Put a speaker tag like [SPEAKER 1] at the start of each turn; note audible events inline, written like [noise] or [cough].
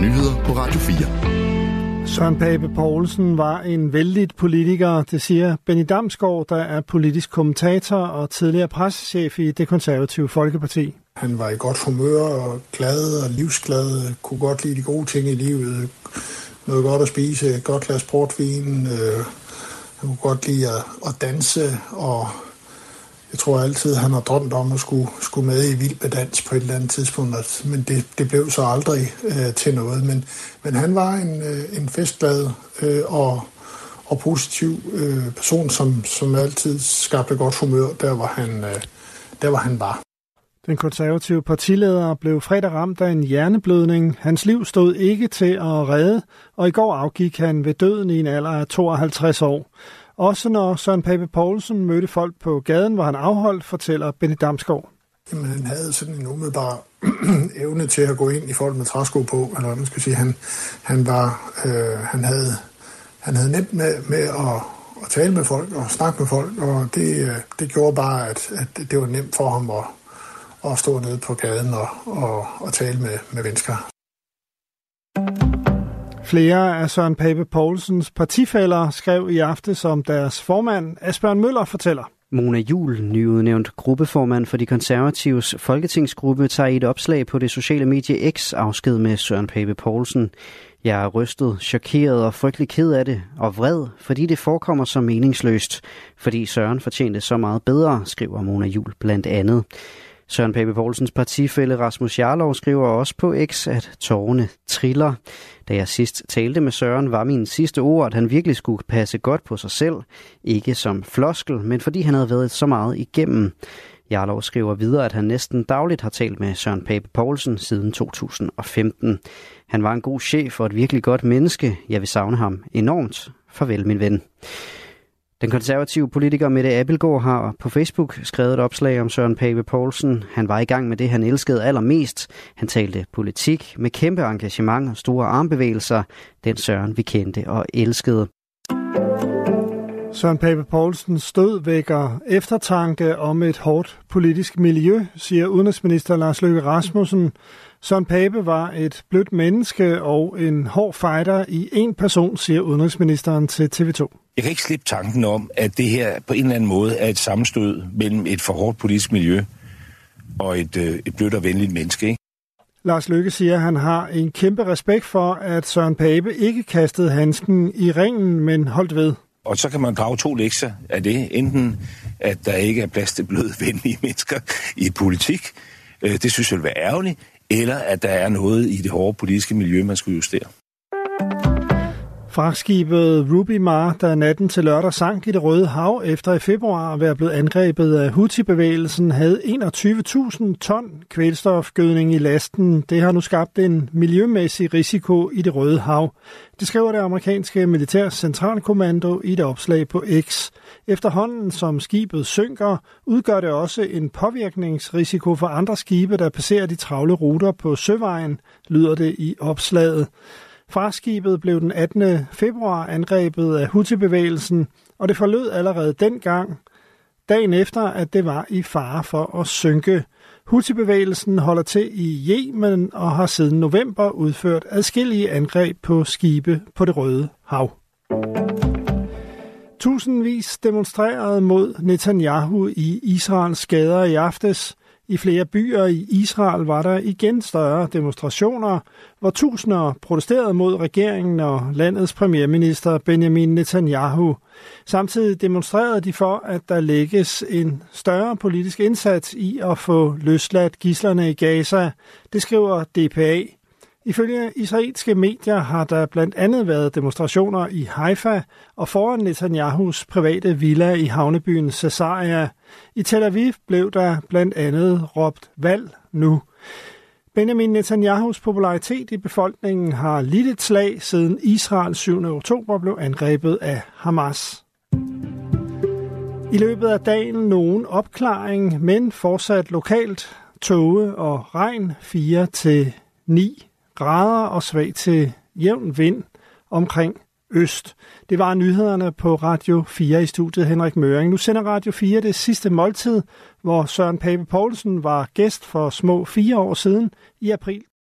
[SPEAKER 1] nyheder på Radio 4.
[SPEAKER 2] Søren Pape Poulsen var en vældig politiker, det siger Benny Damsgaard, der er politisk kommentator og tidligere pressechef i det konservative Folkeparti.
[SPEAKER 3] Han var i godt humør og glad og livsglad, kunne godt lide de gode ting i livet, noget godt at spise, godt glas portvin, øh, han kunne godt lide at, at danse, og jeg tror altid, han har drømt om at skulle, skulle med i vild med dans på et eller andet tidspunkt, men det, det blev så aldrig øh, til noget. Men, men han var en, øh, en festglad øh, og, og positiv øh, person, som, som altid skabte godt humør, der hvor han, øh, der hvor han var.
[SPEAKER 2] Den konservative partileder blev fredag ramt af en hjerneblødning. Hans liv stod ikke til at redde, og i går afgik han ved døden i en alder af 52 år. Også når Søren Pape Poulsen mødte folk på gaden, hvor han afholdt, fortæller Benny Damsgaard.
[SPEAKER 3] Jamen, han havde sådan en umiddelbar [clears throat] evne til at gå ind i folk med træsko på, eller man skal sige, han, han var, øh, han havde, han havde nemt med, med at, at tale med folk og snakke med folk, og det, øh, det gjorde bare, at, at det var nemt for ham at, at stå nede på gaden og, og, og tale med, med mennesker.
[SPEAKER 2] Flere af Søren Pape Poulsens partifælder skrev i aften som deres formand, Asbjørn Møller fortæller.
[SPEAKER 4] Mona Jul, nyudnævnt gruppeformand for de konservatives folketingsgruppe, tager i et opslag på det sociale medie X afsked med Søren Pape Poulsen. Jeg er rystet, chokeret og frygtelig ked af det, og vred, fordi det forekommer så meningsløst, fordi Søren fortjente så meget bedre, skriver Mona Jul blandt andet. Søren Pape Poulsens partifælle Rasmus Jarlov skriver også på X, at tårerne triller. Da jeg sidst talte med Søren, var min sidste ord, at han virkelig skulle passe godt på sig selv. Ikke som floskel, men fordi han havde været så meget igennem. Jarlov skriver videre, at han næsten dagligt har talt med Søren Pape Poulsen siden 2015. Han var en god chef og et virkelig godt menneske. Jeg vil savne ham enormt. Farvel, min ven. Den konservative politiker Mette Abelgaard har på Facebook skrevet et opslag om Søren Pape Poulsen. Han var i gang med det, han elskede allermest. Han talte politik med kæmpe engagement og store armbevægelser. Den Søren, vi kendte og elskede.
[SPEAKER 2] Søren Pape Poulsen stød vækker eftertanke om et hårdt politisk miljø, siger udenrigsminister Lars Løkke Rasmussen. Søren Pape var et blødt menneske og en hård fighter i en person, siger udenrigsministeren til TV2.
[SPEAKER 5] Jeg kan ikke slippe tanken om, at det her på en eller anden måde er et sammenstød mellem et for hårdt politisk miljø og et, øh, et blødt og venligt menneske. Ikke?
[SPEAKER 2] Lars Lykke siger, at han har en kæmpe respekt for, at Søren Pape ikke kastede handsken i ringen, men holdt ved.
[SPEAKER 5] Og så kan man drage to lektier af det. Enten, at der ikke er plads til bløde, venlige mennesker i politik. Øh, det synes jeg vil være ærgerligt. Eller at der er noget i det hårde politiske miljø, man skulle justere.
[SPEAKER 2] Fragtskibet Ruby Mar, der natten til lørdag sank i det Røde Hav efter i februar at være blevet angrebet af Houthi-bevægelsen, havde 21.000 ton kvælstofgødning i lasten. Det har nu skabt en miljømæssig risiko i det Røde Hav. Det skriver det amerikanske militærs centralkommando i et opslag på X. Efterhånden som skibet synker, udgør det også en påvirkningsrisiko for andre skibe, der passerer de travle ruter på søvejen, lyder det i opslaget. Farskibet blev den 18. februar angrebet af Houthi-bevægelsen, og det forlød allerede dengang, dagen efter, at det var i fare for at synke. Houthi-bevægelsen holder til i Yemen og har siden november udført adskillige angreb på skibe på det Røde Hav. Tusindvis demonstrerede mod Netanyahu i Israels gader i aftes. I flere byer i Israel var der igen større demonstrationer, hvor tusinder protesterede mod regeringen og landets premierminister Benjamin Netanyahu. Samtidig demonstrerede de for, at der lægges en større politisk indsats i at få løsladt gislerne i Gaza. Det skriver DPA. Ifølge israelske medier har der blandt andet været demonstrationer i Haifa og foran Netanyahus private villa i havnebyen Caesarea. I Tel Aviv blev der blandt andet råbt valg nu. Benjamin Netanyahus popularitet i befolkningen har lidt et slag siden Israel 7. oktober blev angrebet af Hamas. I løbet af dagen nogen opklaring, men fortsat lokalt tåge og regn 4 til 9 grader og svag til jævn vind omkring øst. Det var nyhederne på Radio 4 i studiet Henrik Møring. Nu sender Radio 4 det sidste måltid, hvor Søren Pape Poulsen var gæst for små fire år siden i april